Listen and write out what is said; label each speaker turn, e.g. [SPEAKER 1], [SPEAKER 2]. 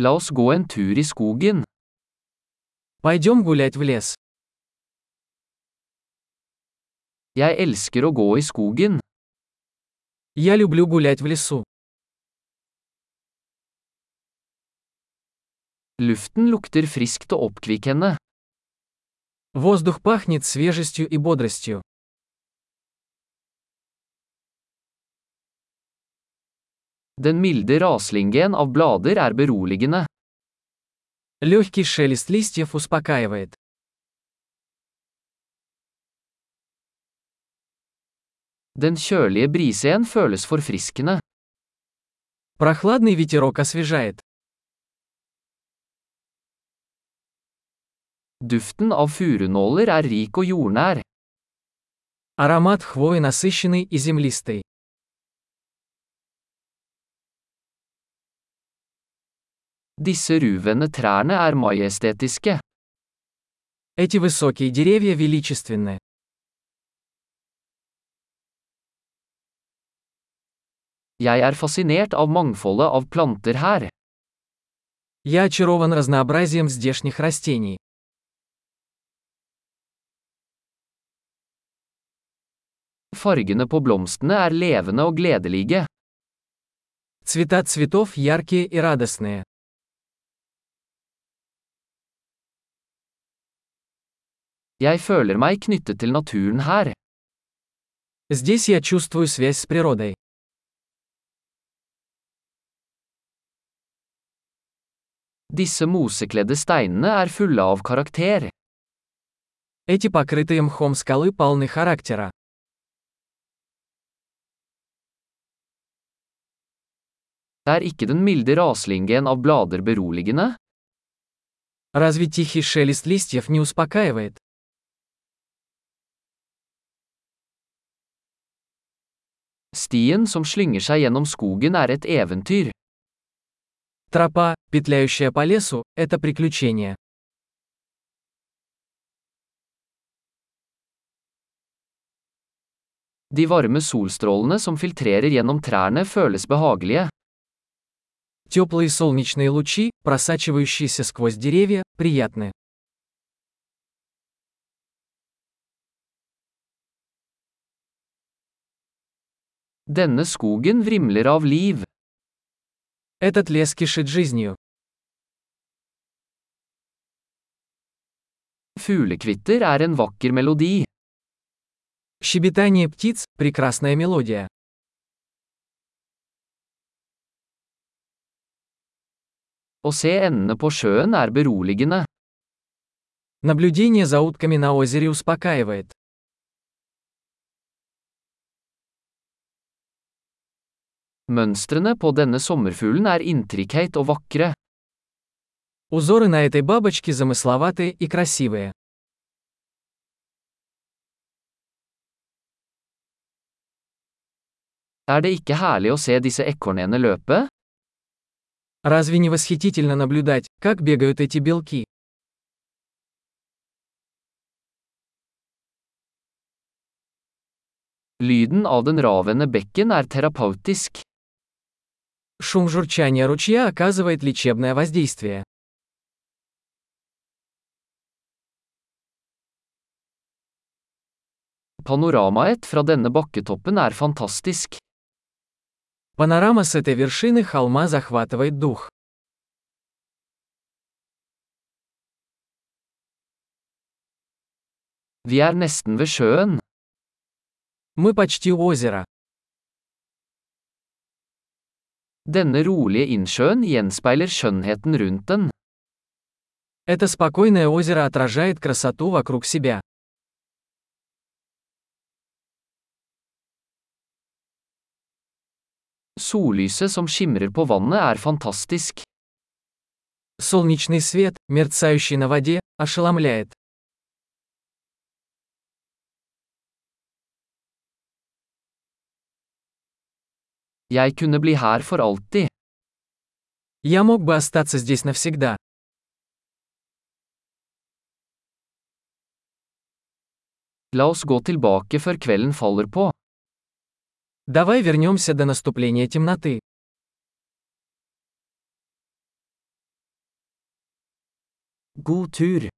[SPEAKER 1] La oss gå en tur i skogen.
[SPEAKER 2] Пойдем гулять в лес.
[SPEAKER 1] Jeg elsker å gå i skogen.
[SPEAKER 2] Я люблю гулять в лесу.
[SPEAKER 1] Luften lukter friskt og oppkvikkende.
[SPEAKER 2] Воздух пахнет свежестью и бодростью.
[SPEAKER 1] Den milde raslingen av blader er beroligende.
[SPEAKER 2] Легкий шелест листьев успокаивает.
[SPEAKER 1] Den kjølige brisen føles forfriskende.
[SPEAKER 2] Прохладный ветерок освежает.
[SPEAKER 1] Duften av furunåler er rik og jordnær.
[SPEAKER 2] Аромат хвои насыщенный и землистый.
[SPEAKER 1] Disse ruvende trærne er majestetiske.
[SPEAKER 2] Эти высокие деревья величественны.
[SPEAKER 1] Jeg er fascinert av mangfoldet av planter her.
[SPEAKER 2] Я очарован разнообразием здешних растений.
[SPEAKER 1] Fargene på blomstene er levende og gledelige.
[SPEAKER 2] Цвета цветов яркие и радостные.
[SPEAKER 1] Jeg føler meg knyttet til naturen her.
[SPEAKER 2] Здесь я чувствую связь с природой.
[SPEAKER 1] Disse mosekledde steinene er fulle av karakter.
[SPEAKER 2] Эти покрытые мхом скалы полны характера.
[SPEAKER 1] Er ikke den milde raslingen av blader beroligende?
[SPEAKER 2] Разве тихий шелест листьев не успокаивает?
[SPEAKER 1] Stien som slynger seg gjennom skogen er et eventyr.
[SPEAKER 2] Тропа, петляющая по лесу, это приключение.
[SPEAKER 1] De varme solstrålene som filtrerer gjennom trærne føles behagelige.
[SPEAKER 2] Теплые солнечные лучи, просачивающиеся сквозь деревья, приятны.
[SPEAKER 1] Denne skogen vrimler av liv.
[SPEAKER 2] Этот лес кишит жизнью.
[SPEAKER 1] Fuglekvitter er en vakker melodi.
[SPEAKER 2] Щебетание птиц – прекрасная мелодия.
[SPEAKER 1] Å se endene på sjøen er beroligende.
[SPEAKER 2] Наблюдение за утками на озере успокаивает.
[SPEAKER 1] Mønstrene på denne sommerfuglen er intrikate og vakre.
[SPEAKER 2] Узоры на этой бабочке замысловатые и красивые.
[SPEAKER 1] Er det ikke herlig å se disse ekornene løpe?
[SPEAKER 2] Разве не восхитительно наблюдать, как бегают эти белки?
[SPEAKER 1] Lyden av den ravende bekken er terapeutisk.
[SPEAKER 2] Шум журчания ручья оказывает лечебное воздействие.
[SPEAKER 1] Panoramaet fra denne bakketoppen er fantastisk.
[SPEAKER 2] Панорама с этой вершины холма захватывает дух.
[SPEAKER 1] Vi er nesten ved sjøen.
[SPEAKER 2] Мы почти у озера.
[SPEAKER 1] Denne rolige innsjøen gjenspeiler skjønnheten rundt den.
[SPEAKER 2] Это спокойное озеро отражает красоту вокруг себя.
[SPEAKER 1] Sollyset som skimrer på vannet er fantastisk.
[SPEAKER 2] Солнечный свет, мерцающий на воде, ошеломляет.
[SPEAKER 1] Jeg kunne bli her for alltid.
[SPEAKER 2] Я мог бы остаться здесь навсегда.
[SPEAKER 1] La oss gå tilbake før kvelden faller på.
[SPEAKER 2] Давай вернемся до наступления темноты.
[SPEAKER 1] God tur.